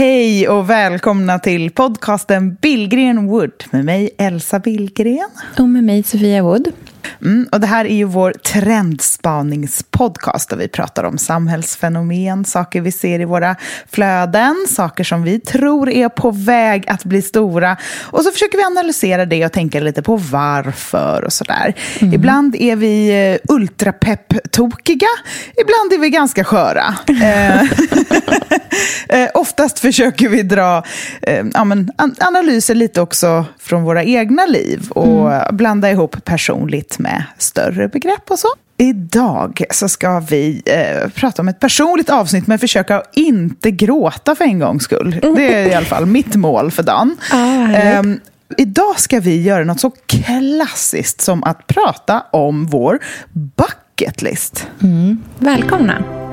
Hej och välkomna till podcasten Billgren Wood med mig Elsa Billgren. Och med mig Sofia Wood. Mm, och det här är ju vår trendspaningspodcast där vi pratar om samhällsfenomen, saker vi ser i våra flöden, saker som vi tror är på väg att bli stora. Och så försöker vi analysera det och tänka lite på varför och sådär. Mm. Ibland är vi eh, ultrapepp-tokiga, ibland är vi ganska sköra. Eh, eh, oftast försöker vi dra ja, men, analyser lite också från våra egna liv och mm. blanda ihop personligt med större begrepp och så. Idag så ska vi eh, prata om ett personligt avsnitt men försöka inte gråta för en gångs skull. Det är i alla fall mitt mål för dagen. Ah, eh, idag ska vi göra något så klassiskt som att prata om vår bucketlist. Mm. Välkomna!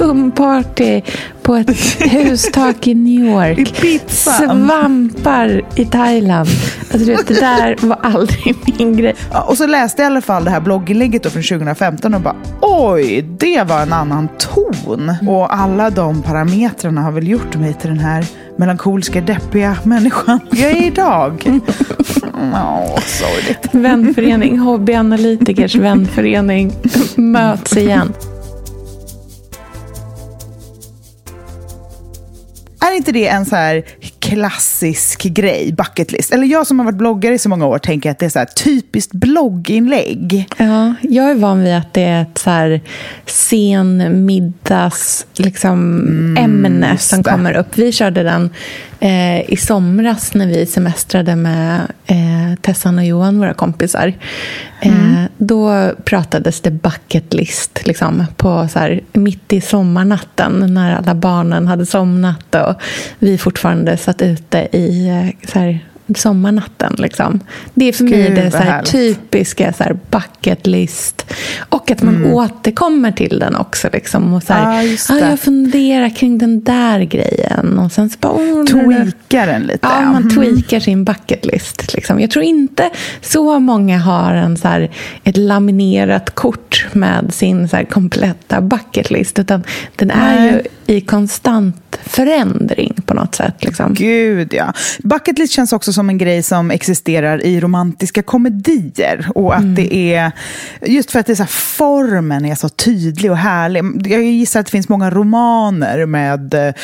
Skumparty på ett hustak i New York. I. Svampar i Thailand. Alltså, du vet, det där var aldrig min grej. Ja, och så läste jag i alla fall det här blogginlägget från 2015 och bara oj, det var en annan ton. Mm. Och alla de parametrarna har väl gjort mig till den här melankoliska, deppiga människan jag är idag. Åh, oh, sorgligt. Vänförening, hobbyanalytikers vänförening möts igen. Är inte det en så här klassisk grej, bucket list? Eller jag som har varit bloggare i så många år tänker att det är så här typiskt blogginlägg. Ja, jag är van vid att det är ett så här sen middags liksom, mm, ämne som kommer upp. Vi körde den eh, i somras när vi semestrade med eh, Tessan och Johan, våra kompisar. Mm. Eh, då pratades det bucket list liksom, på så här, mitt i sommarnatten när alla barnen hade somnat och vi fortfarande satt ute i eh, så här, sommarnatten. Liksom. Det är för Gud, mig det så här, typiska så här, bucket list. Och att man mm. återkommer till den också. Liksom, och så här, ah, ah, jag funderar kring den där grejen. Och sen så bara, oh, Tweakar den lite. Ja, man mm. tweakar sin bucket list. Liksom. Jag tror inte så många har en, så här, ett laminerat kort med sin så kompletta bucket list. Utan den är Nej. ju i konstant förändring på något sätt. Liksom. Gud, ja. Bucket list känns också som en grej som existerar i romantiska komedier. Och att mm. det är, just för att det är så formen är så tydlig och härlig. Jag gissar att det finns många romaner med, eh,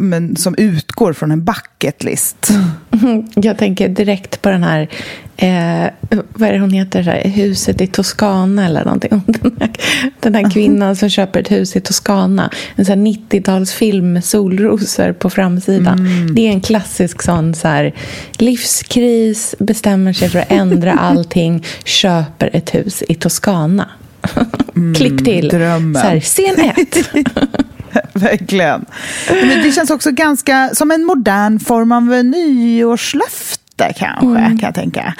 med som utgår från en bucket list. Jag tänker direkt på den här Eh, vad är det hon heter? Här, huset i Toscana eller någonting. Den här, den här kvinnan som köper ett hus i Toscana. En 90-talsfilm med solrosor på framsidan. Mm. Det är en klassisk sån så här, livskris, bestämmer sig för att ändra allting, köper ett hus i Toscana. Mm, Klipp till. Drömmen. Så här, scen ett. Verkligen. Men det känns också ganska som en modern form av nyårslöfte löfte kanske, mm. kan jag tänka.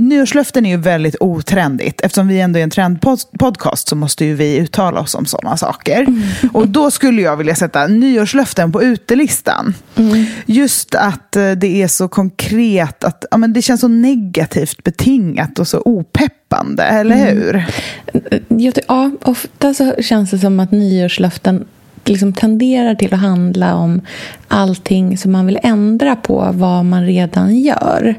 Nyårslöften är ju väldigt otrendigt. Eftersom vi ändå är en trendpodcast så måste ju vi uttala oss om sådana saker. Mm. Och då skulle jag vilja sätta nyårslöften på utelistan. Mm. Just att eh, det är så konkret, att ja, men det känns så negativt betingat och så opeppande, eller mm. hur? Ja, ofta så känns det som att nyårslöften liksom tenderar till att handla om allting som man vill ändra på vad man redan gör.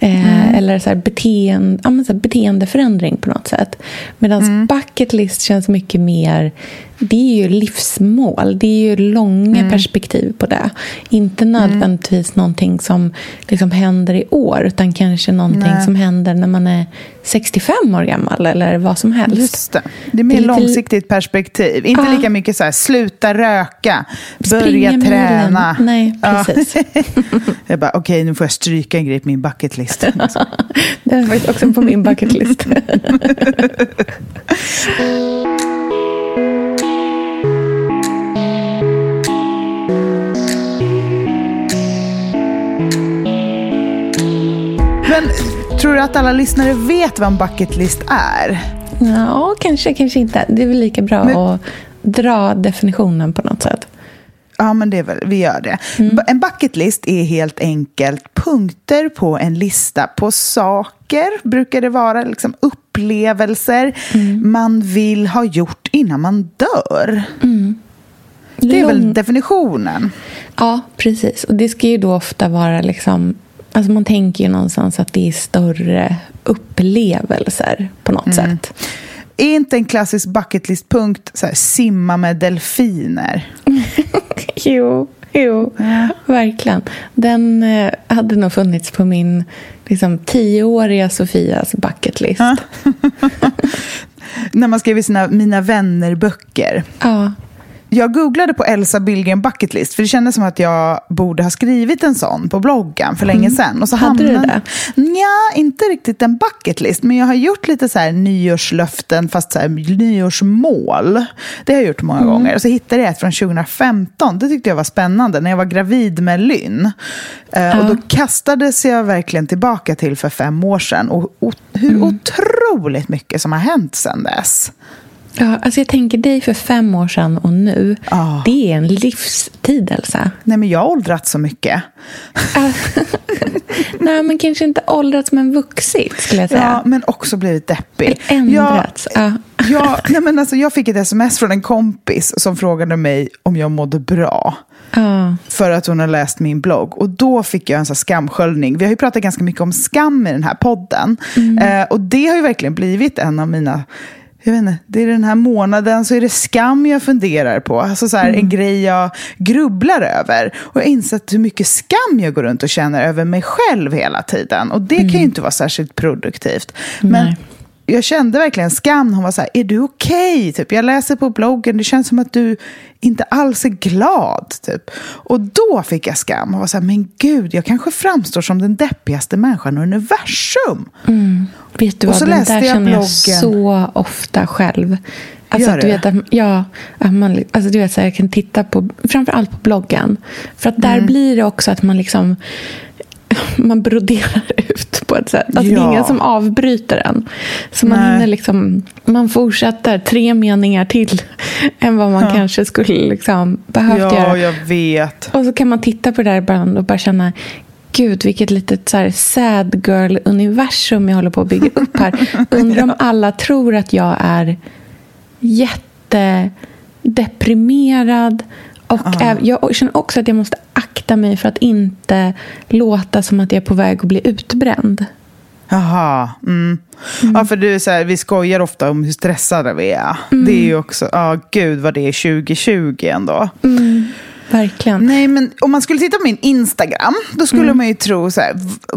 Eh, mm. Eller så här beteende, ja, så här beteendeförändring på något sätt. Medan mm. bucket list känns mycket mer det är ju livsmål. Det är ju långa mm. perspektiv på det. Inte nödvändigtvis mm. någonting som liksom händer i år utan kanske någonting Nej. som händer när man är 65 år gammal eller vad som helst. Just det. det är mer det är långsiktigt lite... perspektiv. Inte ja. lika mycket så här, sluta röka, börja Springa träna. Nej, precis. Ja. jag bara, okej, okay, nu får jag stryka en grej på min bucketlist. det är faktiskt också på min bucketlist. Men tror du att alla lyssnare vet vad en bucketlist är? Ja, kanske, kanske inte. Det är väl lika bra men... att dra definitionen på något sätt. Ja, men det är väl, vi gör det. Mm. En bucketlist är helt enkelt punkter på en lista på saker, brukar det vara, liksom upplevelser mm. man vill ha gjort innan man dör. Mm. Det är Lång... väl definitionen? Ja, precis. Och det ska ju då ofta vara liksom Alltså man tänker ju någonstans att det är större upplevelser på något mm. sätt. Är inte en klassisk bucketlist-punkt simma med delfiner? jo, jo verkligen. Den eh, hade nog funnits på min liksom, tioåriga Sofias bucketlist. När man skrev sina Mina vänner-böcker. Ja jag googlade på Elsa Billgren bucketlist för det kändes som att jag borde ha skrivit en sån på bloggen för länge mm. sedan. Och så Hade hamnade... du det? Ja, inte riktigt en bucketlist men jag har gjort lite så här nyårslöften fast så här nyårsmål. Det har jag gjort många mm. gånger. Och så hittade jag ett från 2015. Det tyckte jag var spännande när jag var gravid med Lynn. Uh, Och då kastades jag verkligen tillbaka till för fem år sedan. Och, och hur mm. otroligt mycket som har hänt sedan dess. Ja, alltså jag tänker dig för fem år sedan och nu. Oh. Det är en livstid, Elsa. Nej, men jag har åldrats så mycket. Nej, men kanske inte åldrats, men vuxit, skulle jag säga. Ja, men också blivit deppig. Ändrats. Jag, ja. jag, nej, men alltså, jag fick ett sms från en kompis som frågade mig om jag mådde bra. Uh. För att hon har läst min blogg. Och då fick jag en så skamsköljning. Vi har ju pratat ganska mycket om skam i den här podden. Mm. Eh, och det har ju verkligen blivit en av mina jag vet inte, det är den här månaden så är det skam jag funderar på. Alltså så här, mm. En grej jag grubblar över. Och jag har insett hur mycket skam jag går runt och känner över mig själv hela tiden. Och det mm. kan ju inte vara särskilt produktivt. Men jag kände verkligen skam. Hon var så här, är du okej? Okay? Typ, jag läser på bloggen, det känns som att du inte alls är glad. Typ. Och då fick jag skam. Hon var så här, men gud, jag kanske framstår som den deppigaste människan i universum. Mm. Vet du vad, och så den där jag känner jag så ofta själv. Alltså, Gör du vet, att, ja, att man, alltså, du vet, så här, jag kan titta på, framförallt på bloggen. För att där mm. blir det också att man liksom man broderar ut på ett sätt. Alltså, ja. Det är ingen som avbryter en. Så man hinner liksom, man fortsätter tre meningar till än vad man ja. kanske skulle liksom behövt ja, göra. Ja, jag vet. Och så kan man titta på det där ibland och bara känna Gud, vilket litet så här sad girl-universum jag håller på att bygga upp här. Undrar om alla tror att jag är jättedeprimerad och uh. jag känner också att jag måste akta mig för att inte låta som att jag är på väg att bli utbränd. Jaha. Mm. Mm. Ja, för du, så här, vi skojar ofta om hur stressade vi är. Mm. Det är ju också, ja gud vad det är 2020 ändå. Mm. Verkligen. Nej, men om man skulle titta på min Instagram, då skulle mm. man ju tro så här,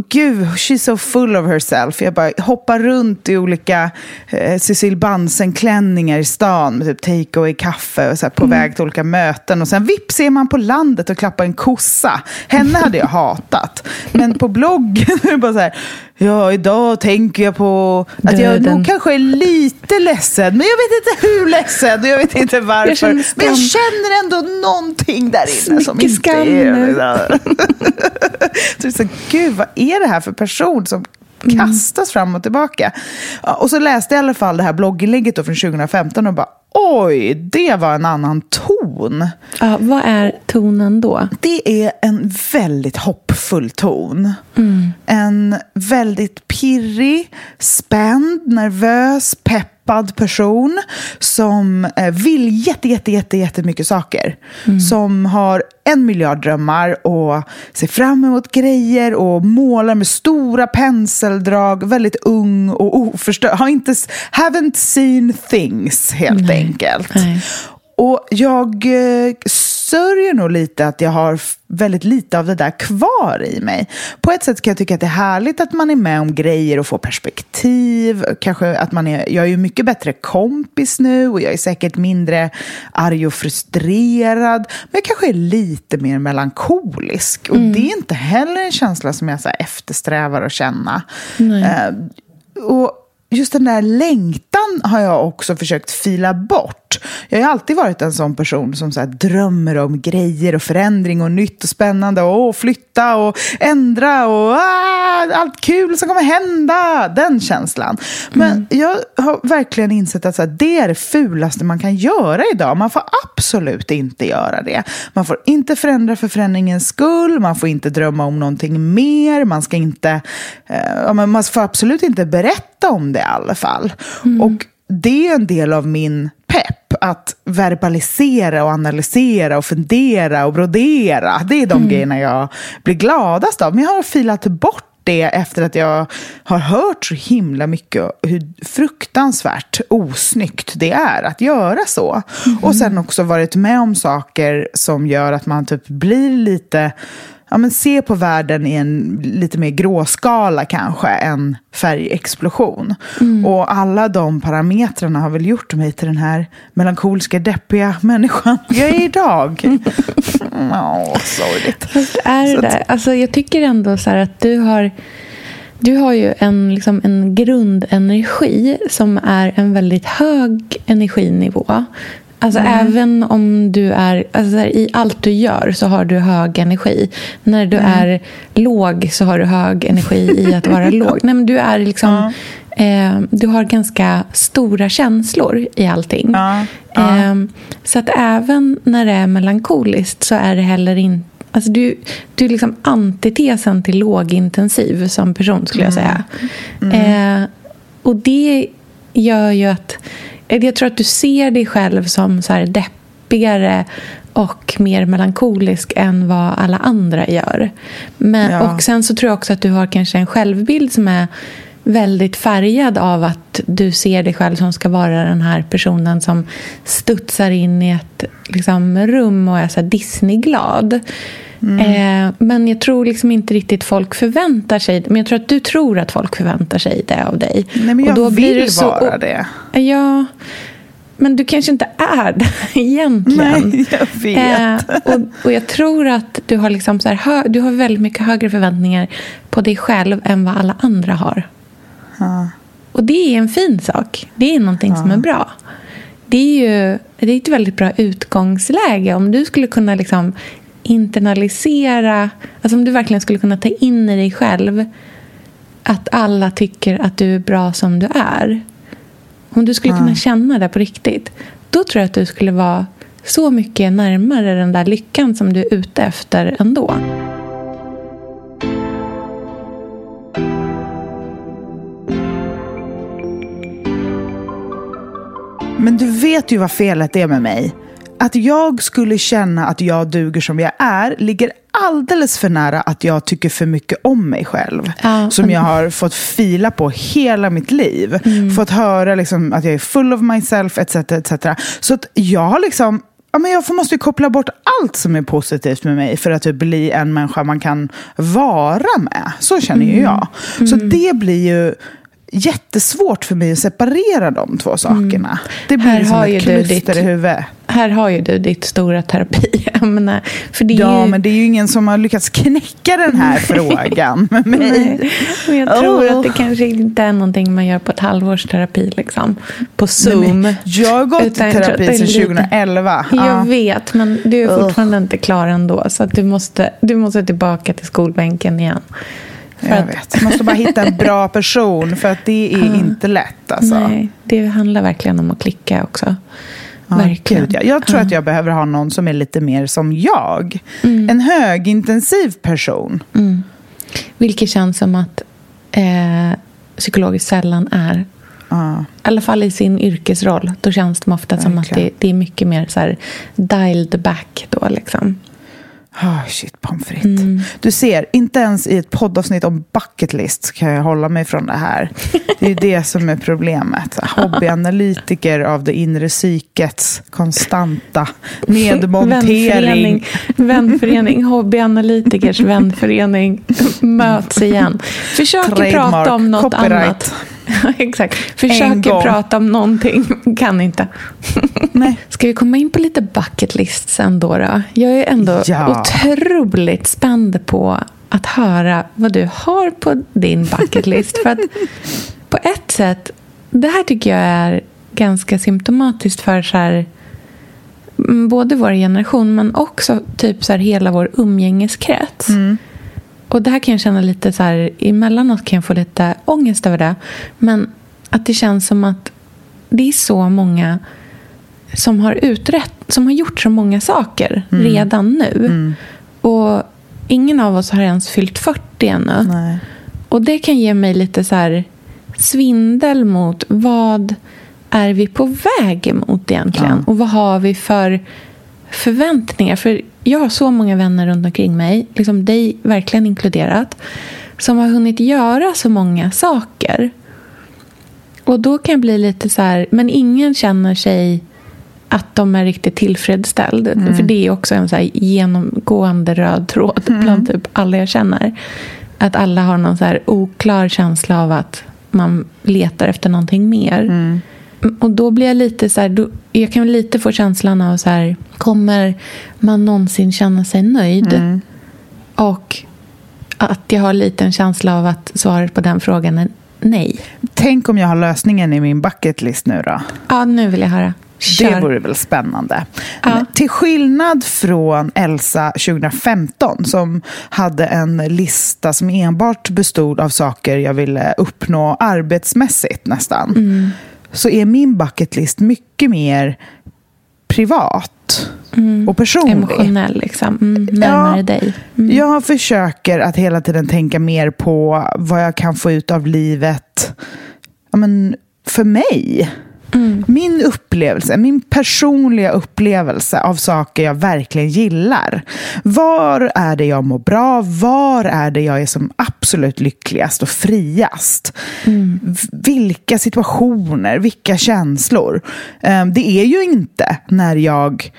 gud, she's so full of herself. Jag bara hoppar runt i olika eh, Cecil Bansen-klänningar i stan med typ takeaway kaffe och så här, på mm. väg till olika möten. Och sen vips är man på landet och klappar en kossa. Henne hade jag hatat. Men på bloggen är det bara så här, Ja, idag tänker jag på att jag nog kanske är lite ledsen. Men jag vet inte hur ledsen och jag vet inte varför. Jag men jag känner ändå någonting där inne som inte är... så, så, Gud, vad är det här för person som mm. kastas fram och tillbaka? Och så läste jag i alla fall det här blogginlägget från 2015 och bara oj, det var en annan ton. Ja, vad är tonen då? Det är en väldigt hoppfull ton. Mm. En väldigt pirrig, spänd, nervös, pepp peppad person som eh, vill jätte, jätte, jätte, jättemycket saker. Mm. Som har en miljard drömmar och ser fram emot grejer och målar med stora penseldrag. Väldigt ung och oförstörd. Har inte, haven't seen things helt Nej. enkelt. Nej. Och jag eh, sörjer nog lite att jag har väldigt lite av det där kvar i mig. På ett sätt kan jag tycka att det är härligt att man är med om grejer och får perspektiv. Kanske att man är, jag är ju mycket bättre kompis nu och jag är säkert mindre arg och frustrerad. Men jag kanske är lite mer melankolisk. Och mm. det är inte heller en känsla som jag så eftersträvar att känna. Uh, och just den där längtan har jag också försökt fila bort. Jag har alltid varit en sån person som så drömmer om grejer och förändring och nytt och spännande och flytta och ändra och ah, allt kul som kommer hända. Den känslan. Men mm. jag har verkligen insett att så här, det är det fulaste man kan göra idag. Man får absolut inte göra det. Man får inte förändra för förändringens skull. Man får inte drömma om någonting mer. Man ska inte, eh, man får absolut inte berätta om det i alla fall. Mm. Och det är en del av min pepp, att verbalisera och analysera och fundera och brodera. Det är de mm. grejerna jag blir gladast av. Men jag har filat bort det efter att jag har hört så himla mycket hur fruktansvärt osnyggt det är att göra så. Mm. Och sen också varit med om saker som gör att man typ blir lite ja, men se på världen i en lite mer gråskala kanske än färgexplosion. Mm. Och alla de parametrarna har väl gjort mig till den här melankoliska, deppiga människan jag är idag. Åh, sorgligt. Är det där? Alltså, jag tycker ändå så att du har du har ju en, liksom en grundenergi som är en väldigt hög energinivå. Alltså mm. även om du är, alltså i allt du gör så har du hög energi. När du mm. är låg så har du hög energi i att vara låg. Nej, men du är liksom, ja. eh, du har ganska stora känslor i allting. Ja. Ja. Eh, så att även när det är melankoliskt så är det heller inte Alltså du, du är liksom antitesen till lågintensiv som person skulle jag mm. säga. Mm. Eh, och det gör ju att jag tror att du ser dig själv som så här deppigare och mer melankolisk än vad alla andra gör. Men, ja. Och sen så tror jag också att du har kanske en självbild som är väldigt färgad av att du ser dig själv som ska vara den här personen som studsar in i ett liksom, rum och är så Disneyglad. Mm. Eh, men jag tror liksom inte riktigt folk förväntar sig Men jag tror att du tror att folk förväntar sig det av dig. Nej, men jag och då vill blir det så, vara det. Ja, men du kanske inte är det egentligen. Nej, jag vet. Eh, och, och jag tror att du har, liksom så här, du har väldigt mycket högre förväntningar på dig själv än vad alla andra har. Ja. Och det är en fin sak. Det är någonting ja. som är bra. Det är ju det är ett väldigt bra utgångsläge om du skulle kunna liksom internalisera, alltså om du verkligen skulle kunna ta in i dig själv att alla tycker att du är bra som du är. Om du skulle kunna känna det på riktigt, då tror jag att du skulle vara så mycket närmare den där lyckan som du är ute efter ändå. Men du vet ju vad felet är med mig att jag skulle känna att jag duger som jag är ligger alldeles för nära att jag tycker för mycket om mig själv. Ja. Som jag har fått fila på hela mitt liv. Mm. Fått höra liksom att jag är full of myself etc. etc. Så att jag har liksom Ja, men jag måste koppla bort allt som är positivt med mig för att typ bli en människa man kan vara med. Så känner ju mm. jag. Så mm. det blir ju jättesvårt för mig att separera de två sakerna. Mm. Det blir här som ett kluster i huvudet. Här har ju du ditt stora terapiämne. För det ja, ju... men det är ju ingen som har lyckats knäcka den här frågan med mig. Nej, men jag tror oh. att det kanske inte är någonting man gör på ett halvårs terapi. Liksom, på Zoom. Nej, jag har gått i terapi sedan 2011. Jag ja. vet, men du är fortfarande oh. inte klar ändå. Så du, måste, du måste tillbaka till skolbänken igen. Jag vet. Man måste bara hitta en bra person för att det är inte lätt. Alltså. Nej, det handlar verkligen om att klicka också. verkligen. Gud, ja. Jag tror att jag behöver ha någon som är lite mer som jag. Mm. En högintensiv person. Mm. Vilket känns som att eh, psykologiskt sällan är. Ah. I alla fall i sin yrkesroll. Då känns det ofta Verkligen. som att det, det, är mycket mer så här dialed back. Då, liksom. Oh, shit, pommes frites. Mm. Du ser, inte ens i ett poddavsnitt om bucket list kan jag hålla mig från det här. Det är ju det som är problemet. Hobbyanalytiker av det inre psykets konstanta nedmontering. Vänförening, vänförening hobbyanalytikers vänförening möts igen. Försöker Trademark, prata om något copyright. annat. Exakt. Försöker prata om någonting, kan inte. Nej. Ska vi komma in på lite bucket list sen då? då? Jag är ändå ja. otroligt spänd på att höra vad du har på din bucket list. För att på ett sätt, det här tycker jag är ganska symptomatiskt för så här, mm, både vår generation men också typ så här hela vår umgängeskrets. Mm. Och det här kan jag känna lite så här, emellanåt kan jag få lite ångest över det. Men att det känns som att det är så många som har utrett, som har gjort så många saker mm. redan nu. Mm. Och ingen av oss har ens fyllt 40 ännu. Nej. Och det kan ge mig lite så här svindel mot vad är vi på väg emot egentligen? Ja. Och vad har vi för förväntningar? För jag har så många vänner runt omkring mig, liksom dig verkligen inkluderat, som har hunnit göra så många saker. Och då kan jag bli lite så här, men ingen känner sig att de är riktigt tillfredsställda. Mm. För det är också en så genomgående röd tråd mm. bland typ alla jag känner. Att alla har någon så oklar känsla av att man letar efter någonting mer. Mm. Och då blir jag lite så här, då, jag kan lite få känslan av så här, kommer man någonsin känna sig nöjd? Mm. Och att jag har lite en känsla av att svaret på den frågan är nej. Tänk om jag har lösningen i min bucket list nu då? Ja, nu vill jag höra. Kör. Det vore väl spännande. Ja. Till skillnad från Elsa 2015 som hade en lista som enbart bestod av saker jag ville uppnå arbetsmässigt nästan. Mm så är min bucketlist mycket mer privat mm. och personlig. Emotionell, liksom. Mm, närmare ja, dig. Mm. Jag försöker att hela tiden tänka mer på vad jag kan få ut av livet ja, men, för mig. Mm. Min upplevelse, min personliga upplevelse av saker jag verkligen gillar. Var är det jag mår bra? Var är det jag är som absolut lyckligast och friast? Mm. Vilka situationer, vilka känslor? Ehm, det är ju inte när jag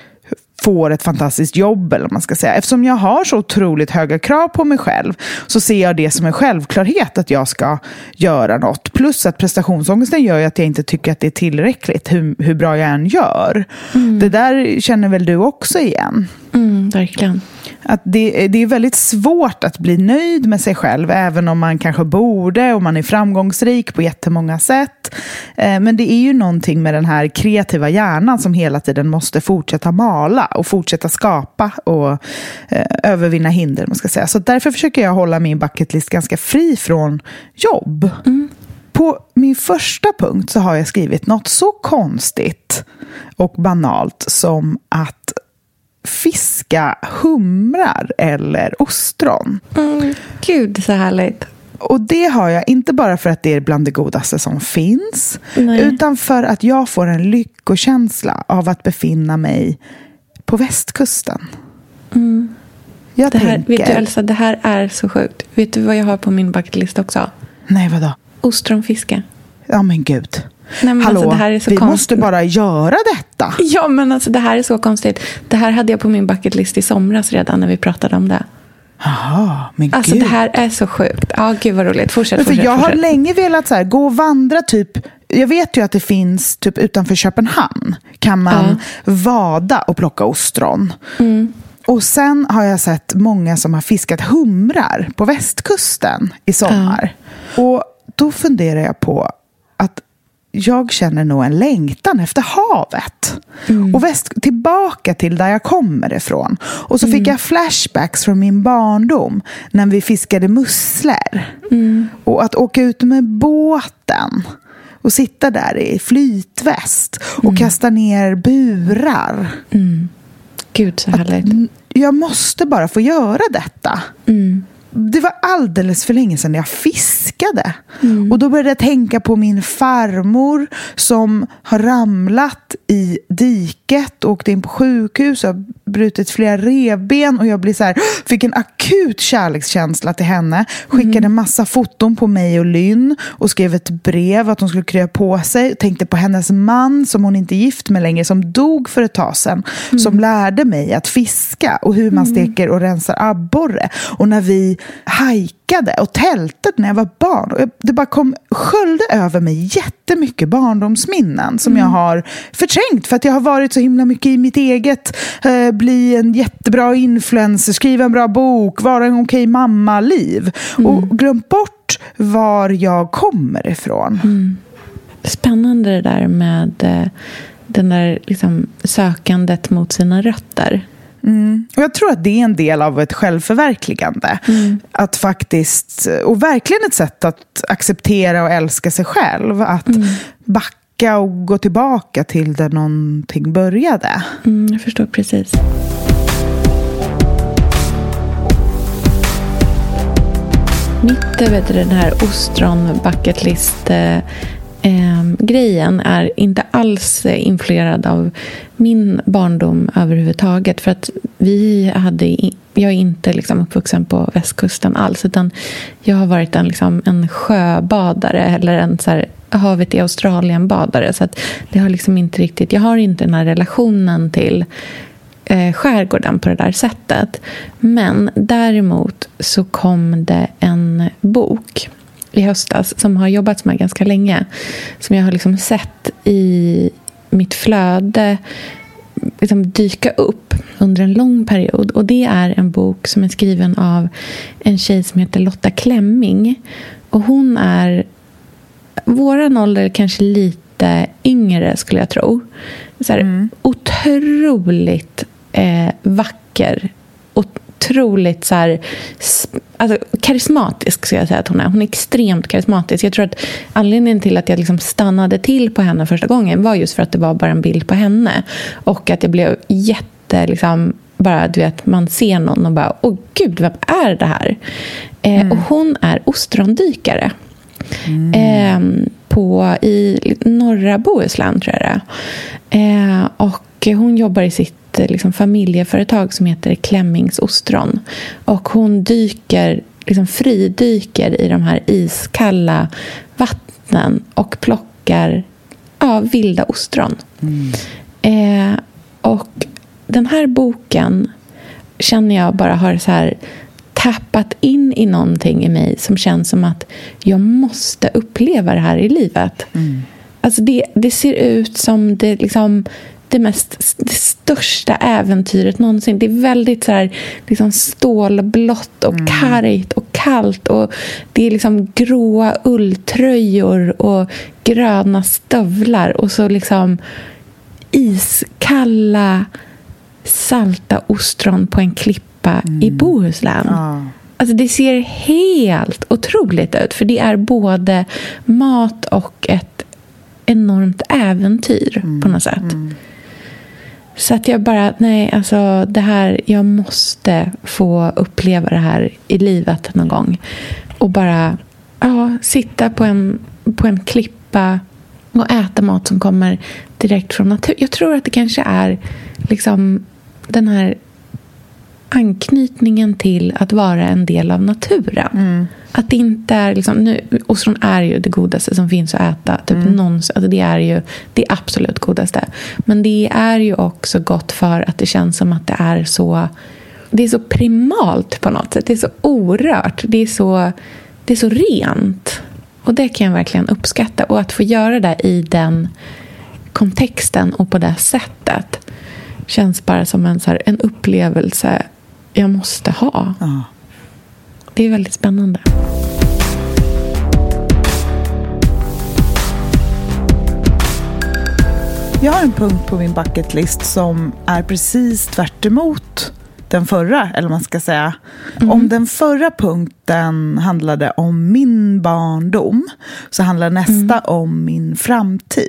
får ett fantastiskt jobb, eller man ska säga. Eftersom jag har så otroligt höga krav på mig själv så ser jag det som en självklarhet att jag ska göra något. Plus att prestationsångesten gör att jag inte tycker att det är tillräckligt hur, hur bra jag än gör. Mm. Det där känner väl du också igen? Mm, verkligen. Att det, det är väldigt svårt att bli nöjd med sig själv, även om man kanske borde och man är framgångsrik på jättemånga sätt. Eh, men det är ju någonting med den här kreativa hjärnan som hela tiden måste fortsätta mala och fortsätta skapa och eh, övervinna hinder. Man ska säga. Så därför försöker jag hålla min bucketlist ganska fri från jobb. Mm. På min första punkt så har jag skrivit något så konstigt och banalt som att fiska humrar eller ostron. Mm, gud, så härligt. Och det har jag inte bara för att det är bland det godaste som finns, Nej. utan för att jag får en lyckokänsla av att befinna mig på västkusten. Mm. Jag det här, tänker... Vet du Elsa, det här är så sjukt. Vet du vad jag har på min bucketlist också? Nej, vadå? Ostronfiske. Ja, men gud. Nej, Hallå, alltså, vi konstigt. måste bara göra detta. Ja, men alltså det här är så konstigt. Det här hade jag på min bucketlist i somras redan när vi pratade om det. Jaha, men alltså gud. det här är så sjukt. Ja, gud vad roligt. Fortsätt, fortsätt. Jag fortsätt. har länge velat så här, gå och vandra typ jag vet ju att det finns typ utanför Köpenhamn kan man ja. vada och plocka ostron. Mm. Och sen har jag sett många som har fiskat humrar på västkusten i sommar. Ja. Och då funderar jag på jag känner nog en längtan efter havet. Mm. Och väst, tillbaka till där jag kommer ifrån. Och så mm. fick jag flashbacks från min barndom när vi fiskade musslor. Mm. Och att åka ut med båten och sitta där i flytväst och mm. kasta ner burar. Mm. Gud, så härligt. jag måste bara få göra detta. Mm det var alldeles för länge sedan jag fiskade. Mm. Och då började jag tänka på min farmor som har ramlat i diket och åkte in på sjukhus och brutit flera revben och jag blir så här, fick en akut kärlekskänsla till henne. Skickade en massa foton på mig och Lynn och skrev ett brev att hon skulle krya på sig. Tänkte på hennes man som hon inte är gift med längre som dog för ett tag sedan. Som lärde mig att fiska och hur man steker och rensar abborre. Och när vi hajkade och tältade när jag var barn. Och det bara kom, sköljde över mig jättemycket barndomsminnen som jag har förträngt för att jag har varit så himla mycket i mitt eget eh, bli en jättebra influencer, skriva en bra bok, vara en okej mamma-liv. Och glömt bort var jag kommer ifrån. Spännande det där med eh, den där liksom, sökandet mot sina rötter. Och jag tror att det är en del av ett självförverkligande. Att faktiskt, och verkligen ett sätt att acceptera och älska sig själv. Att backa och gå tillbaka till där någonting började. Mm, jag förstår precis. Mitt eh, vet du, den här ostron bucket list eh, grejen är inte alls influerad av min barndom överhuvudtaget. För att vi hade, jag är inte liksom uppvuxen på västkusten alls. Utan jag har varit en, liksom, en sjöbadare eller en så här, havet i Australien-badare. Så att det har liksom inte riktigt, jag har inte den här relationen till eh, skärgården på det där sättet. Men däremot så kom det en bok i höstas som har jobbats med ganska länge. Som jag har liksom sett i mitt flöde liksom dyka upp under en lång period. Och Det är en bok som är skriven av en tjej som heter Lotta Klemming. Och Hon är våran ålder kanske lite yngre, skulle jag tro. Så här, Otroligt eh, vacker. Otroligt så här, alltså, karismatisk, skulle jag säga att hon är. Hon är extremt karismatisk. Jag tror att anledningen till att jag liksom stannade till på henne första gången var just för att det var bara en bild på henne. Och att jag blev jätte... Liksom, bara, du vet, man ser någon och bara, åh gud, vem är det här? Eh, och hon är ostrondykare. Eh, på, I norra Bohuslän, tror jag det är. Eh, och hon jobbar i sitt liksom, familjeföretag som heter Klemmings ostron. Och hon dyker, liksom fridyker i de här iskalla vattnen och plockar ja, vilda ostron. Eh, och den här boken känner jag bara har så här tappat in i någonting i mig som känns som att jag måste uppleva det här i livet. Alltså det, det ser ut som det, liksom, det, mest, det största äventyret någonsin. Det är väldigt så här, liksom stålblått och kargt och kallt. Och det är liksom gråa ulltröjor och gröna stövlar. Och så liksom iskalla salta ostron på en klippa i Bohuslän. Ja. Alltså det ser helt otroligt ut. För det är både mat och ett enormt äventyr på något sätt. Så att jag bara, nej, alltså det här, jag måste få uppleva det här i livet någon gång. Och bara ja, sitta på en, på en klippa och äta mat som kommer direkt från naturen. Jag tror att det kanske är liksom den här anknytningen till att vara en del av naturen. Att det inte är... Liksom, nu, ostron är ju det godaste som finns att äta. Typ någonsin, alltså det är ju det absolut godaste. Men det är ju också gott för att det känns som att det är så... Det är så primalt på något sätt. Det är så orört. Det är så, det är så rent. Och det kan jag verkligen uppskatta. Och att få göra det i den kontexten och på det sättet känns bara som en, så här, en upplevelse jag måste ha. Ja. Det är väldigt spännande. Jag har en punkt på min bucket list som är precis tvärt den förra, eller man ska säga. Om den förra punkten handlade om min barndom så handlar nästa om min framtid.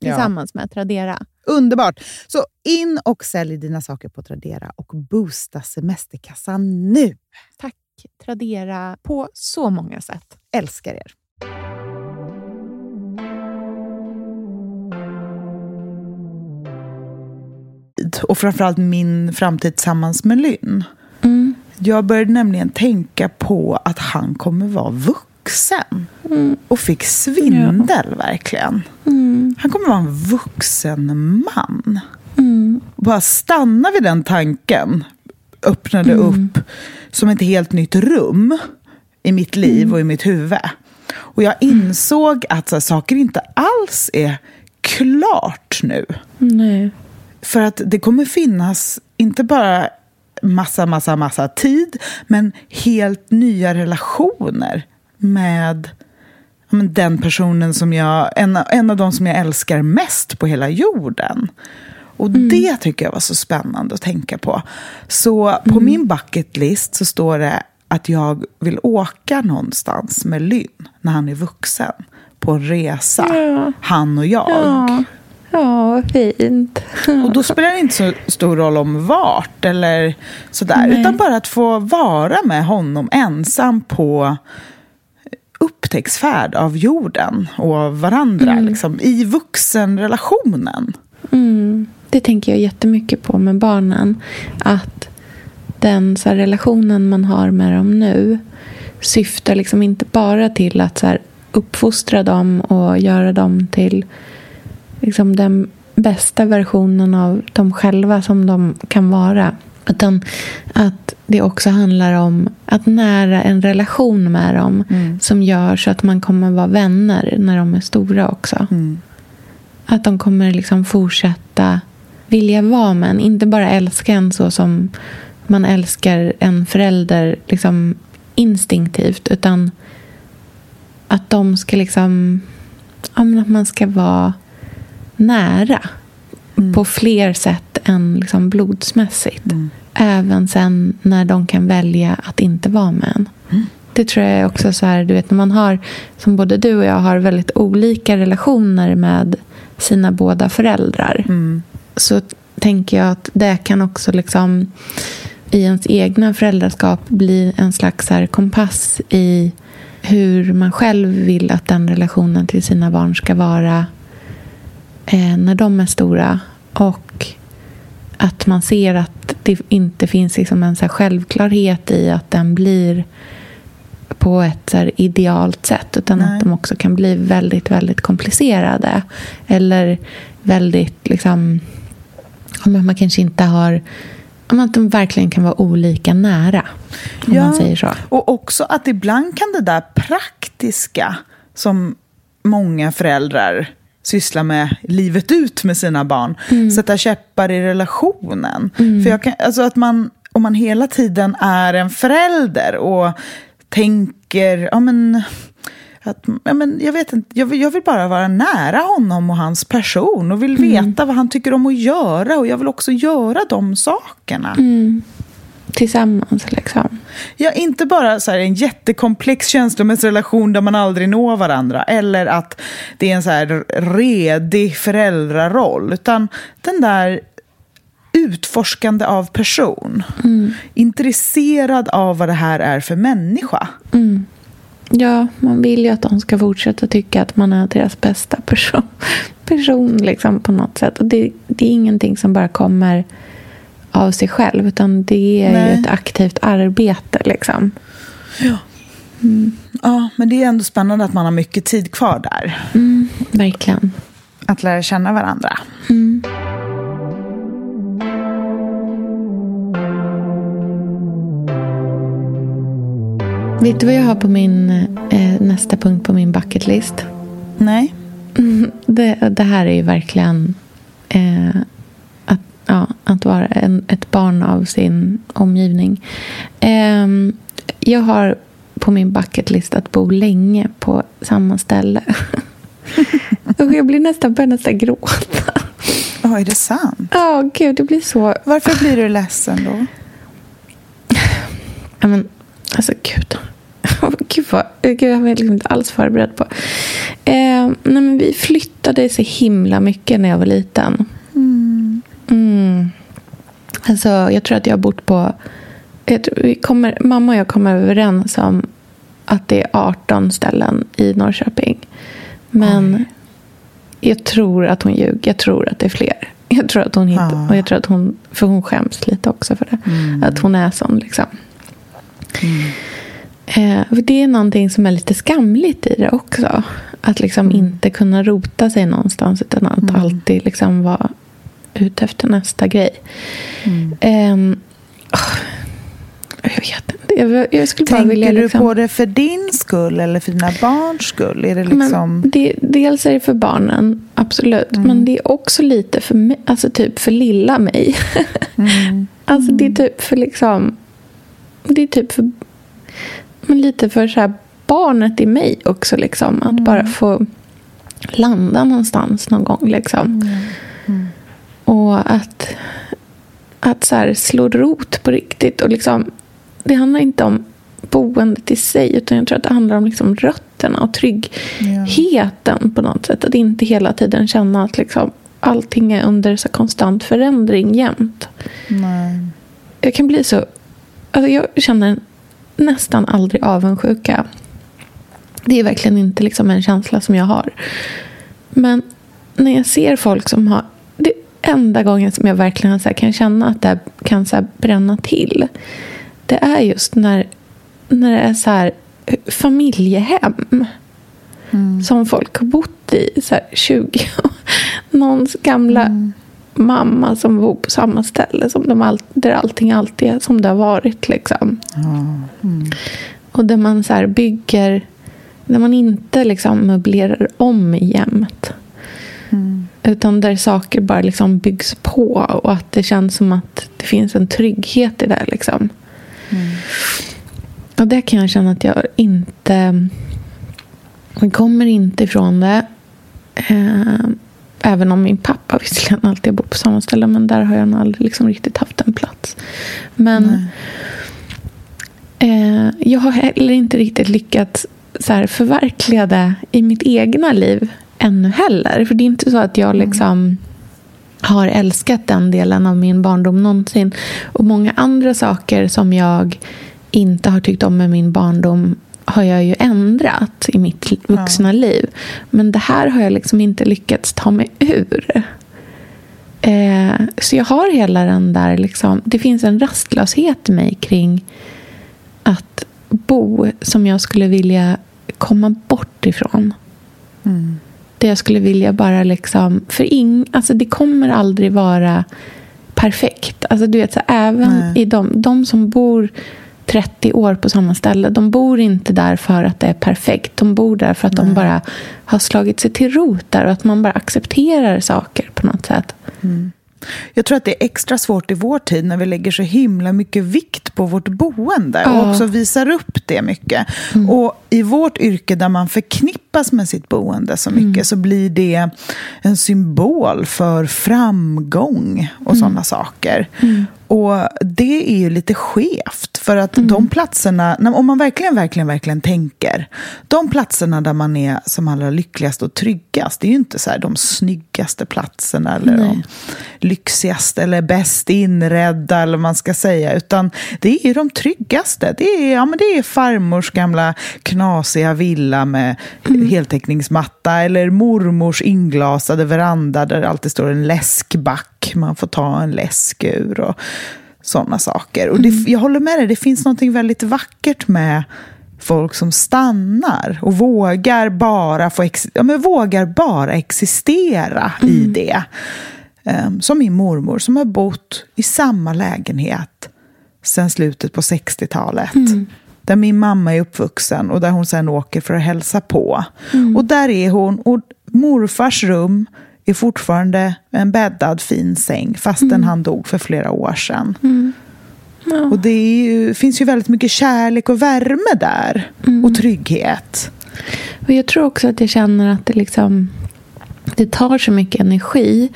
tillsammans ja. med Tradera. Underbart! Så in och sälj dina saker på Tradera och boosta semesterkassan nu. Tack Tradera på så många sätt. Älskar er. Och framförallt min framtid tillsammans med Lynn. Mm. Jag började nämligen tänka på att han kommer vara vuxen. Mm. Och fick svindel, ja. verkligen. Mm. Han kommer vara en vuxen man. Mm. Bara stanna vid den tanken öppnade mm. upp som ett helt nytt rum i mitt liv mm. och i mitt huvud. Och jag insåg att så här, saker inte alls är klart nu. Nej. För att det kommer finnas, inte bara massa, massa, massa tid, men helt nya relationer med den personen som jag, en, en av de som jag älskar mest på hela jorden. Och mm. det tycker jag var så spännande att tänka på. Så på mm. min bucket list så står det att jag vill åka någonstans med Lynn när han är vuxen. På en resa, ja. han och jag. Ja. Ja, vad fint. Och då spelar det inte så stor roll om vart eller sådär. Nej. Utan bara att få vara med honom ensam på upptäcktsfärd av jorden och av varandra. Mm. Liksom, I vuxenrelationen. Mm. Det tänker jag jättemycket på med barnen. Att den så här, relationen man har med dem nu syftar liksom inte bara till att så här, uppfostra dem och göra dem till liksom, den bästa versionen av dem själva som de kan vara. Utan att det också handlar om att nära en relation med dem mm. som gör så att man kommer vara vänner när de är stora också. Mm. Att de kommer liksom fortsätta vilja vara med en. Inte bara älska en så som man älskar en förälder liksom instinktivt. Utan att de ska liksom... Ja, att man ska vara nära. Mm. På fler sätt än liksom blodsmässigt. Mm. Även sen när de kan välja att inte vara med en. Mm. Det tror jag också så här, du vet när man har, som både du och jag har väldigt olika relationer med sina båda föräldrar. Mm. Så tänker jag att det kan också liksom i ens egna föräldraskap bli en slags här kompass i hur man själv vill att den relationen till sina barn ska vara eh, när de är stora. Och att man ser att det inte finns liksom en så självklarhet i att den blir på ett så idealt sätt utan Nej. att de också kan bli väldigt, väldigt komplicerade. Eller väldigt liksom... Man kanske inte har... Att de verkligen kan vara olika nära. Om ja, man säger så. Och också att ibland kan det där praktiska som många föräldrar syssla med livet ut med sina barn. Mm. Sätta käppar i relationen. Mm. För jag kan, alltså att man, om man hela tiden är en förälder och tänker, ja men, att, ja, men jag, vet inte, jag, vill, jag vill bara vara nära honom och hans person och vill mm. veta vad han tycker om att göra och jag vill också göra de sakerna. Mm. Tillsammans. Liksom. Ja, inte bara så här, en jättekomplex känslomässig relation där man aldrig når varandra eller att det är en så här redig föräldraroll, utan den där utforskande av person. Mm. Intresserad av vad det här är för människa. Mm. Ja, man vill ju att de ska fortsätta tycka att man är deras bästa person, person liksom, på något sätt. Och det, det är ingenting som bara kommer av sig själv, utan det är Nej. ju ett aktivt arbete. Liksom. Ja. Mm. ja, men det är ändå spännande att man har mycket tid kvar där. Mm, verkligen. Att lära känna varandra. Mm. Vet du vad jag har på min eh, nästa punkt på min bucketlist? Nej. Det, det här är ju verkligen eh, att, ja, att vara en, ett barn av sin omgivning. Eh, jag har på min bucketlist att bo länge på samma ställe. jag blir nästan, börjar nästan gråta. Ja, är det sant? Ja, oh, gud, det blir så. Varför blir du ledsen då? Ja, men, alltså gud. Gud, vad, gud, jag var liksom inte alls förberedd på. Eh, nej, men vi flyttade så himla mycket när jag var liten. Mm. Mm. Alltså, jag tror att jag har bott på... Tror, kommer, mamma och jag kommer överens om att det är 18 ställen i Norrköping. Men Oj. jag tror att hon ljuger. Jag tror att det är fler. Jag tror att hon hittar, ah. och jag tror att hon, för hon skäms lite också för det. Mm. Att hon är sån liksom. Mm. Eh, det är någonting som är lite skamligt i det också. Att liksom mm. inte kunna rota sig någonstans utan att mm. alltid liksom vara ute efter nästa grej. Mm. Eh, jag vet inte. Jag, jag skulle Tänker bara vilja, liksom... du på det för din skull eller för dina barns skull? Är det liksom... Men det, dels är det för barnen, absolut. Mm. Men det är också lite för mig, alltså typ för lilla mig. Mm. alltså det är typ för liksom... Det är typ för men lite för så här barnet i mig också. Liksom, att mm. bara få landa någonstans någon gång. Liksom. Mm. Och att, att så här, slå rot på riktigt. Och liksom, det handlar inte om boendet i sig utan jag tror att det handlar om liksom rötterna och tryggheten ja. på något sätt. Att inte hela tiden känna att liksom, allting är under så konstant förändring jämt. Nej. Jag kan bli så... Alltså jag känner nästan aldrig avundsjuka. Det är verkligen inte liksom en känsla som jag har. Men när jag ser folk som har... Enda gången som jag verkligen så kan känna att det kan så bränna till. Det är just när, när det är så här familjehem. Mm. Som folk har bott i så 20 Någons gamla mm. mamma som bor på samma ställe som de all, där allting alltid är som det har varit. Liksom. Mm. Och där man så bygger, där man inte liksom möblerar om jämt. Mm. Utan där saker bara liksom byggs på och att det känns som att det finns en trygghet i det. Liksom. Mm. Och det kan jag känna att jag inte... Jag kommer inte ifrån det. Eh, även om min pappa visserligen alltid har bott på samma ställe. Men där har jag aldrig liksom riktigt haft en plats. Men eh, jag har heller inte riktigt lyckats så här, förverkliga det i mitt egna liv ännu heller. För det är inte så att jag mm. liksom har älskat den delen av min barndom någonsin. Och många andra saker som jag inte har tyckt om med min barndom har jag ju ändrat i mitt vuxna ja. liv. Men det här har jag liksom inte lyckats ta mig ur. Eh, så jag har hela den där... Liksom, det finns en rastlöshet i mig kring att bo som jag skulle vilja komma bort ifrån. Mm. Det jag skulle vilja bara liksom... För ing, alltså det kommer aldrig vara perfekt. Alltså du vet, så även Nej. i de, de som bor 30 år på samma ställe. De bor inte där för att det är perfekt. De bor där för att Nej. de bara har slagit sig till rot där och att man bara accepterar saker på något sätt. Mm. Jag tror att det är extra svårt i vår tid när vi lägger så himla mycket vikt på vårt boende och också visar upp det mycket. Mm. Och i vårt yrke där man förknippas med sitt boende så mycket mm. så blir det en symbol för framgång och mm. sådana saker. Och det är ju lite skevt. För att mm. de platserna, om man verkligen, verkligen, verkligen tänker. De platserna där man är som allra lyckligast och tryggast. Det är ju inte så här, de snyggaste platserna. Eller Nej. de lyxigaste eller bäst inredda. Eller man ska säga. Utan det är ju de tryggaste. Det är, ja, men det är farmors gamla knasiga villa med mm. heltäckningsmatta. Eller mormors inglasade veranda där det alltid står en läskback man får ta en läsk ur och sådana saker. Och det, mm. jag håller med dig, det finns något väldigt vackert med folk som stannar och vågar bara, få ja, men vågar bara existera mm. i det. Um, som min mormor som har bott i samma lägenhet sedan slutet på 60-talet. Mm. Där min mamma är uppvuxen och där hon sen åker för att hälsa på. Mm. Och där är hon, och morfars rum är fortfarande en bäddad fin säng fastän mm. han dog för flera år sedan. Mm. Ja. Och det ju, finns ju väldigt mycket kärlek och värme där. Mm. Och trygghet. Och jag tror också att jag känner att det liksom det tar så mycket energi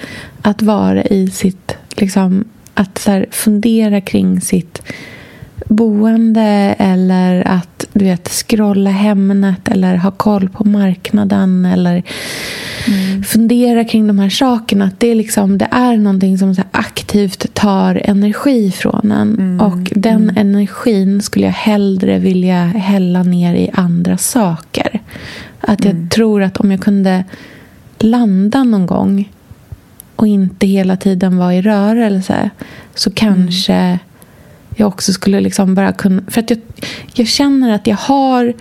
att vara i sitt... Liksom, att så fundera kring sitt boende eller att du vet, scrolla Hemnet eller ha koll på marknaden eller mm. fundera kring de här sakerna. Att det, är liksom, det är någonting som aktivt tar energi från en. Mm. Och den mm. energin skulle jag hellre vilja hälla ner i andra saker. Att jag mm. tror att om jag kunde landa någon gång och inte hela tiden vara i rörelse så kanske mm jag också skulle liksom bara kunna... För att jag, jag känner att jag har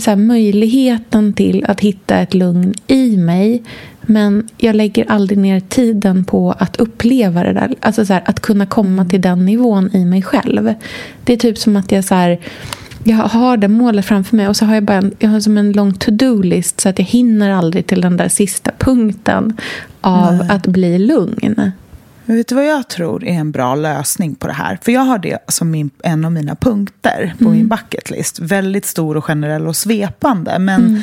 så möjligheten till att hitta ett lugn i mig. Men jag lägger aldrig ner tiden på att uppleva det där. Alltså så här, att kunna komma till den nivån i mig själv. Det är typ som att jag så här, jag har det målet framför mig och så har jag bara en, jag har som en lång to-do-list så att jag hinner aldrig till den där sista punkten av Nej. att bli lugn. Men vet du vad jag tror är en bra lösning på det här? För jag har det som min, en av mina punkter på mm. min bucketlist. Väldigt stor och generell och svepande, men mm.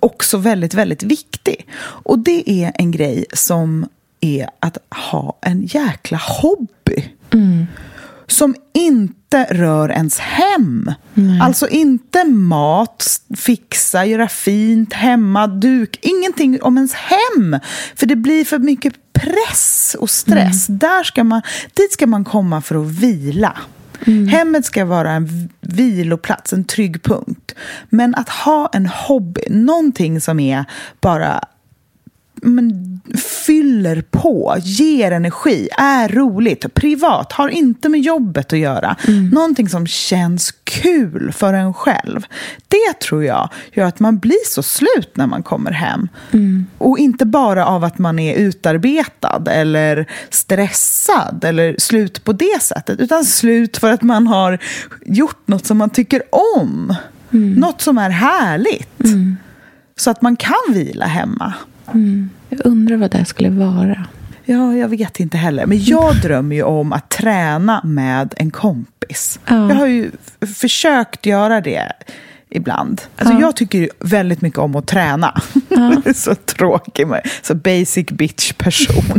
också väldigt, väldigt viktig. Och det är en grej som är att ha en jäkla hobby. Mm. Som inte rör ens hem. Nej. Alltså inte mat, fixa, göra fint, hemma, duk. Ingenting om ens hem. För det blir för mycket press och stress. Mm. Där ska man, dit ska man komma för att vila. Mm. Hemmet ska vara en viloplats, en trygg punkt. Men att ha en hobby, någonting som är bara men, fyller på, ger energi, är roligt, privat, har inte med jobbet att göra. Mm. Någonting som känns kul för en själv. Det tror jag gör att man blir så slut när man kommer hem. Mm. Och inte bara av att man är utarbetad eller stressad eller slut på det sättet, utan slut för att man har gjort något som man tycker om. Mm. Något som är härligt. Mm. Så att man kan vila hemma. Mm. Jag undrar vad det skulle vara. Ja, jag vet inte heller. Men jag drömmer ju om att träna med en kompis. Ja. Jag har ju försökt göra det ibland. Alltså ja. Jag tycker väldigt mycket om att träna. Ja. så tråkig, så basic bitch person.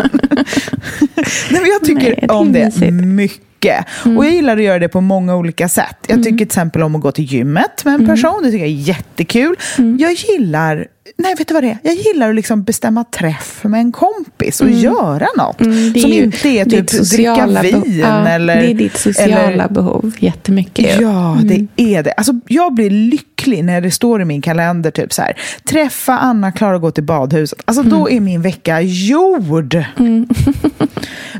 Nej, men jag tycker Nej, om det mycket mycket. Mm. Och jag gillar att göra det på många olika sätt. Jag tycker till exempel om att gå till gymmet med en person. Det tycker jag är jättekul. Jag gillar Nej, vet du vad det är? Jag gillar att liksom bestämma träff med en kompis och mm. göra något. Mm, som ju, inte är typ dricka vin. Ja, eller, det är ditt sociala eller, behov jättemycket. Ja, mm. det är det. Alltså, jag blir lycklig när det står i min kalender typ så här. Träffa Anna, Klara och gå till badhuset. Alltså, Då är min vecka gjord.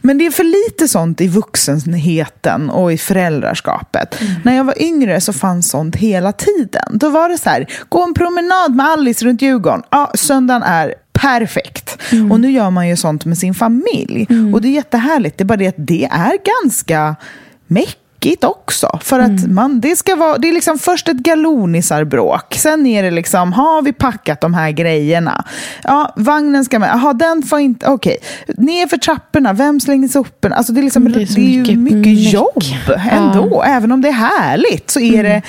Men det är för lite sånt i vuxenheten och i föräldraskapet. Mm. När jag var yngre så fanns sånt hela tiden. Då var det så här, gå en promenad med Alice runt Djurgården. Ja, söndagen är perfekt. Mm. Och nu gör man ju sånt med sin familj. Mm. Och det är jättehärligt. Det är bara det att det är ganska mäckigt tråkigt också. För att mm. man, det, ska vara, det är liksom först ett galonisarbråk. Sen är det liksom, har vi packat de här grejerna? Ja, vagnen ska med. Jaha, den får inte... Okej. Okay. Ner för trapporna. Vem slänger soporna? Alltså det är, liksom, det är, det är mycket, mycket jobb ändå. Ja. Även om det är härligt så är mm. det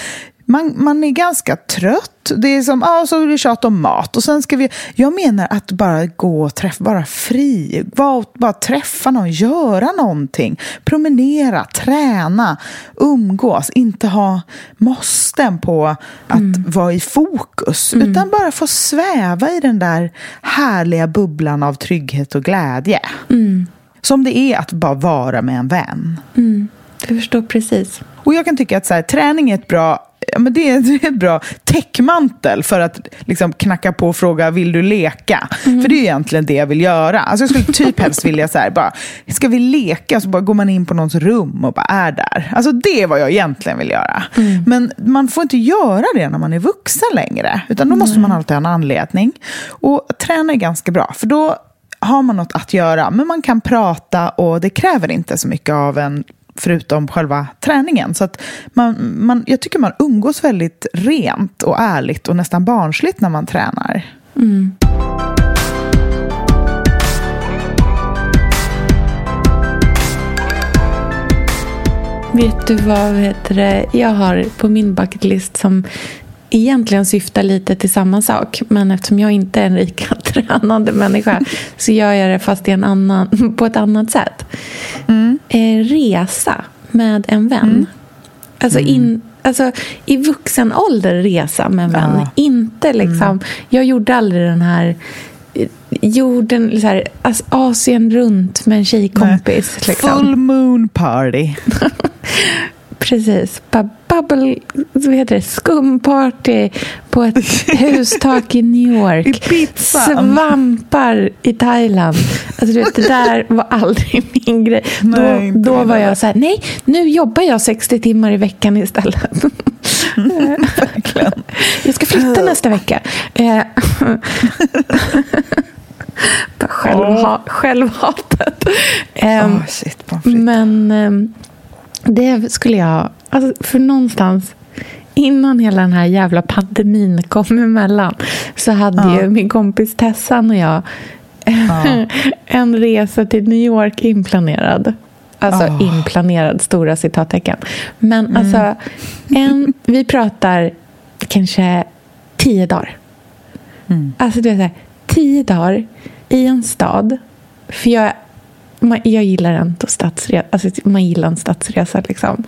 man, man är ganska trött. Det är som, ja, så är det tjat om mat. Och sen ska vi, jag menar att bara gå och träffa, vara fri, bara, bara träffa någon, göra någonting. Promenera, träna, umgås, inte ha måsten på att mm. vara i fokus. Mm. Utan bara få sväva i den där härliga bubblan av trygghet och glädje. Mm. Som det är att bara vara med en vän. Mm. Jag förstår precis. Och jag kan tycka att så här, träning är ett bra ja, men det, är, det är ett bra täckmantel för att liksom, knacka på och fråga vill du leka? Mm. För det är egentligen det jag vill göra. Alltså, jag skulle typ helst vilja så här, bara, ska vi leka? Så bara går man in på någons rum och bara är där. Alltså det är vad jag egentligen vill göra. Mm. Men man får inte göra det när man är vuxen längre. Utan då måste man alltid ha en anledning. Och träna är ganska bra, för då har man något att göra, men man kan prata och det kräver inte så mycket av en förutom själva träningen. Så att man, man, jag tycker man umgås väldigt rent och ärligt och nästan barnsligt när man tränar. Mm. Vet du vad heter det? jag har på min bucketlist som egentligen syftar lite till samma sak. Men eftersom jag inte är en rika tränande människa så gör jag det fast i en annan, på ett annat sätt. Mm. Eh, resa med en vän. Mm. Alltså, in, mm. alltså i vuxen ålder resa med en vän. Ja. Inte liksom... Mm. Jag gjorde aldrig den här eh, jorden, så här, alltså Asien runt med en tjejkompis. Liksom. Full moon party. Precis. Bubble, vad heter det? Skumparty på ett hustak i New York. I pizza. Svampar i Thailand. Alltså, du vet, det där var aldrig min grej. Nej, då då var jag så här, nej, nu jobbar jag 60 timmar i veckan istället. Mm, jag ska flytta nästa vecka. Eh, Självha självhatet. Oh, shit, men ehm, det skulle jag... Alltså för någonstans innan hela den här jävla pandemin kom emellan så hade ja. ju min kompis Tessan och jag ja. en resa till New York inplanerad. Alltså oh. inplanerad, stora citattecken. Men mm. alltså, en, vi pratar kanske tio dagar. Mm. Alltså så här, tio dagar i en stad. För jag man, jag gillar ändå stadsresa. Alltså, man gillar en stadsresa. Liksom.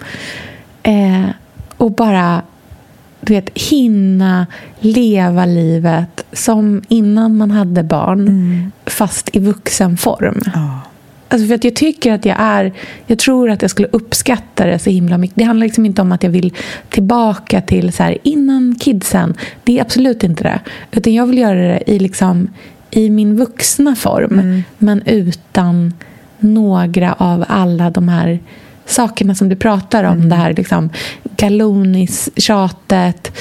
Eh, och bara du vet, hinna leva livet som innan man hade barn, mm. fast i vuxen form. Oh. Alltså för att jag tycker att jag är... Jag tror att jag skulle uppskatta det så himla mycket. Det handlar liksom inte om att jag vill tillbaka till så här, innan kidsen. Det är absolut inte det. Utan jag vill göra det i, liksom, i min vuxna form, mm. men utan några av alla de här sakerna som du pratar om. Mm. Det här liksom, galonis-tjatet.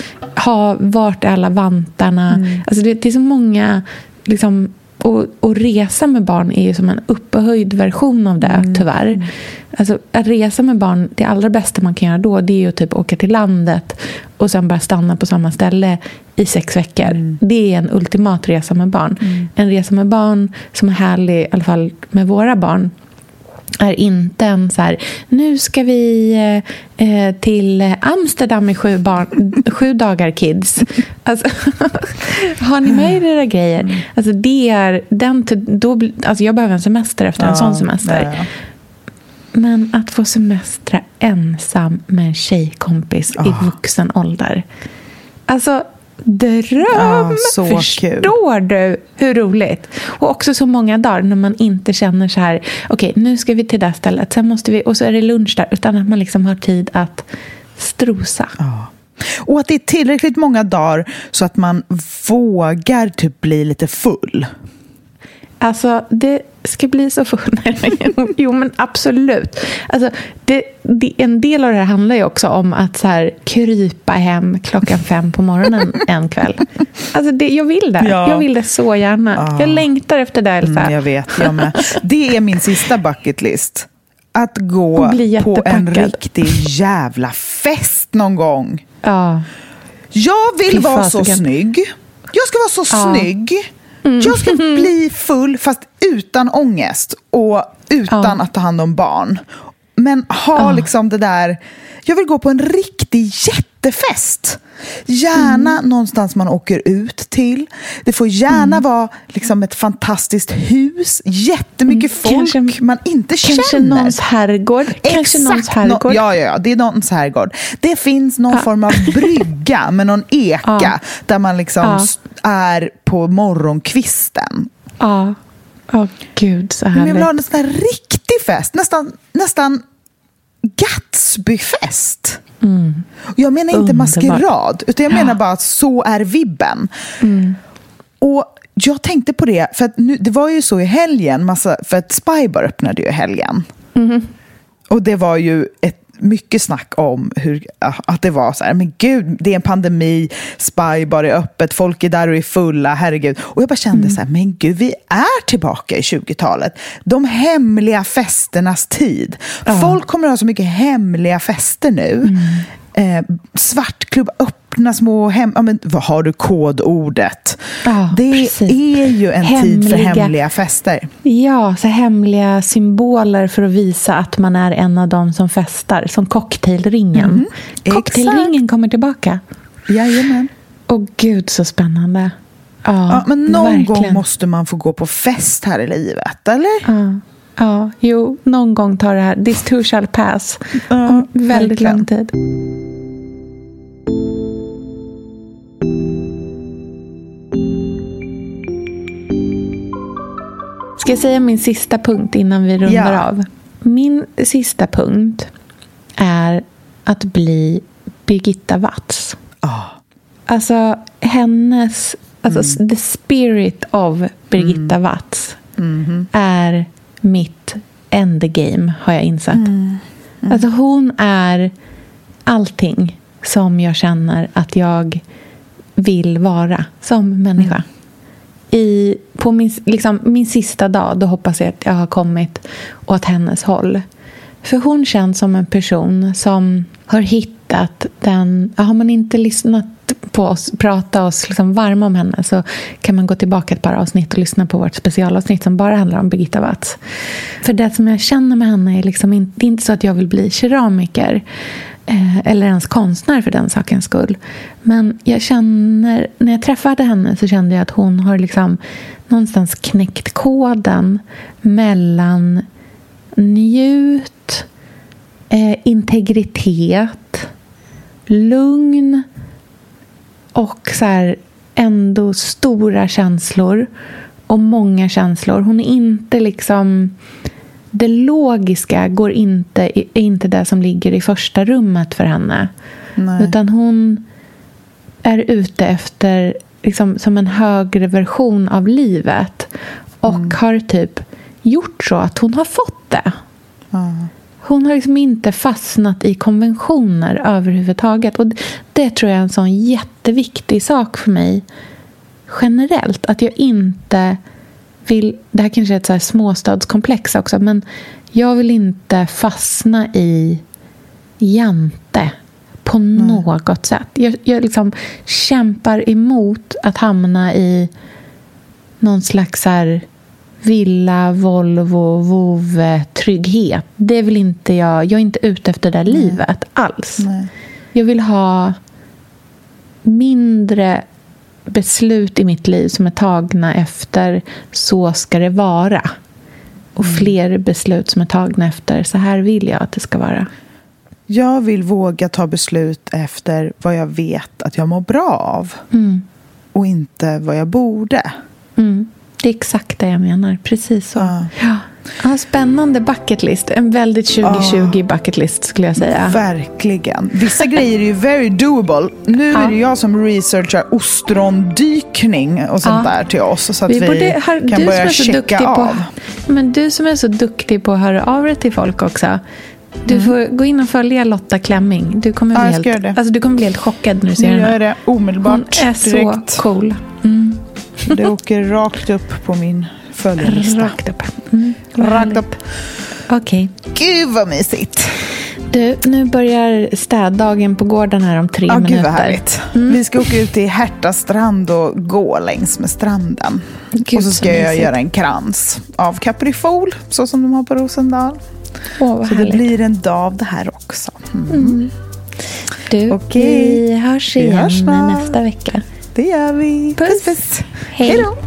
Ha, vart är alla vantarna? Mm. Alltså det, det, är så många... Liksom, och, och, resa med barn är ju som en upphöjd version av det, mm. tyvärr. Alltså, att resa med barn, det allra bästa man kan göra då det är ju typ åka till landet och sen bara stanna på samma ställe i sex veckor. Mm. Det är en ultimat resa med barn. Mm. En resa med barn som är härlig, i alla fall med våra barn är inte en så här, nu ska vi eh, till Amsterdam i sju, barn, sju dagar kids. Alltså, har ni med er era grejer? Mm. Alltså, det är, den, då, alltså jag behöver en semester efter en ja, sån semester. Ja. Men att få semestra ensam med en tjejkompis oh. i vuxen ålder. Alltså, dröm! Ja, Förstår kul. du hur roligt? Och också så många dagar när man inte känner så här, okej, okay, nu ska vi till det stället, sen måste vi, och så är det lunch där, utan att man liksom har tid att strosa. Ja. Och att det är tillräckligt många dagar så att man vågar typ bli lite full. Alltså, det ska bli så full. jo, men absolut. Alltså, det, det, en del av det här handlar ju också om att så här, krypa hem klockan fem på morgonen en kväll. Alltså, det, jag vill det. Ja. Jag vill det så gärna. Ah. Jag längtar efter det, Elsa. Mm, jag vet, jag med. Det är min sista bucket list. Att gå på en riktig jävla fest någon gång. Ja. Jag vill vara så snygg. Jag ska vara så ja. snygg. Mm. Jag ska bli full, fast utan ångest och utan ja. att ta hand om barn. Men ha liksom det där, jag vill gå på en riktig jättefest. Gärna mm. någonstans man åker ut till. Det får gärna mm. vara liksom ett fantastiskt hus, jättemycket mm. folk kanske, man inte kanske känner. Någons herrgård. Kanske någons herrgård. No, ja, ja, ja, det är någons herrgård. Det finns någon ja. form av brygga med någon eka ja. där man liksom ja. är på morgonkvisten. Ja. Åh oh, gud, så härligt. Men jag vill ha en sån här riktig fest. Nästan, nästan Gatsbyfest. Mm. Jag menar inte Underbar. maskerad, utan jag menar bara att så är vibben. Mm. Och jag tänkte på det, för att nu, det var ju så i helgen, massa, för att Spybar öppnade ju i helgen. Mm. Och det var ju ett mycket snack om hur, att det var så här, men gud, det är en pandemi, Spybar är öppet, folk är där och är fulla, herregud. Och jag bara kände mm. så här, men gud, vi är tillbaka i 20-talet. De hemliga festernas tid. Ja. Folk kommer att ha så mycket hemliga fester nu. Mm eh, svartklubb, öppna små hem... Ja, men, vad har du kodordet? Ja, det precis. är ju en hemliga, tid för hemliga fester. Ja, så hemliga symboler för att visa att man är en av dem som festar. Som cocktailringen. Mm, cocktailringen kommer tillbaka. Jajamän. Åh gud, så spännande. Ja, ja men någon verkligen. gång måste man få gå på fest här i livet, eller? Ja. Ja, jo, någon gång tar det här. This too shall pass. Om väldigt verkligen. lång tid. Ska jag säga min sista punkt innan vi rundar ja. av? Min sista punkt är att bli Birgitta Watz. Oh. Alltså hennes, alltså mm. the spirit of Birgitta mm. Watz mm. är mitt endgame, har jag insett. Mm. Mm. Alltså hon är allting som jag känner att jag vill vara som människa. I, på min, liksom, min sista dag, då hoppas jag att jag har kommit åt hennes håll. För hon känns som en person som har hittat den... Har man inte lyssnat på oss, prata oss liksom varma om henne så kan man gå tillbaka ett par avsnitt och lyssna på vårt specialavsnitt som bara handlar om Birgitta Watz. För det som jag känner med henne är liksom inte, det är inte så att jag vill bli keramiker Eh, eller ens konstnär för den sakens skull. Men jag känner, när jag träffade henne så kände jag att hon har liksom någonstans knäckt koden mellan njut, eh, integritet, lugn och så här, ändå stora känslor och många känslor. Hon är inte liksom... Det logiska går inte, är inte det som ligger i första rummet för henne. Nej. Utan hon är ute efter liksom, som en högre version av livet och mm. har typ gjort så att hon har fått det. Mm. Hon har liksom inte fastnat i konventioner överhuvudtaget. Och Det tror jag är en sån jätteviktig sak för mig generellt. Att jag inte vill... Det här kanske är ett så här småstadskomplex också. Men jag vill inte fastna i jante på mm. något sätt. Jag, jag liksom kämpar emot att hamna i någon slags här villa, Volvo, vovve, trygghet. Det vill inte jag. Jag är inte ute efter det livet alls. Nej. Jag vill ha mindre beslut i mitt liv som är tagna efter så ska det vara. Och mm. fler beslut som är tagna efter så här vill jag att det ska vara. Jag vill våga ta beslut efter vad jag vet att jag mår bra av. Mm. Och inte vad jag borde. Mm. Det är exakt det jag menar. Precis så. Ja. Ja. Ja, spännande bucketlist. En väldigt 2020 ja. bucketlist skulle jag säga. Verkligen. Vissa grejer är ju very doable. Nu ja. är det jag som researchar ostrondykning och sånt ja. där till oss. Så att vi, vi borde, har, kan börja checka av. På, men du som är så duktig på att höra av dig till folk också. Du mm. får gå in och följa Lotta Klemming. Du kommer, bli, helt, alltså, du kommer bli helt chockad när du ser henne. Nu gör jag det omedelbart. Hon är direkt. så cool. Mm. Det åker rakt upp på min följarlista. Rakt upp. Mm, rakt upp. Okej. Okay. Gud vad mysigt. Du, nu börjar städdagen på gården här om tre oh, minuter. Gud vad härligt. Mm. Vi ska åka ut till Härta strand och gå längs med stranden. Gud, och så ska så jag göra en krans av kaprifol, så som de har på Rosendal. Vad Så det härligt. blir en dag av det här också. Mm. Du, Okej. vi hörs Vi igen hörs snart. nästa vecka. Det gör vi. Puss. puss. puss. Hej då.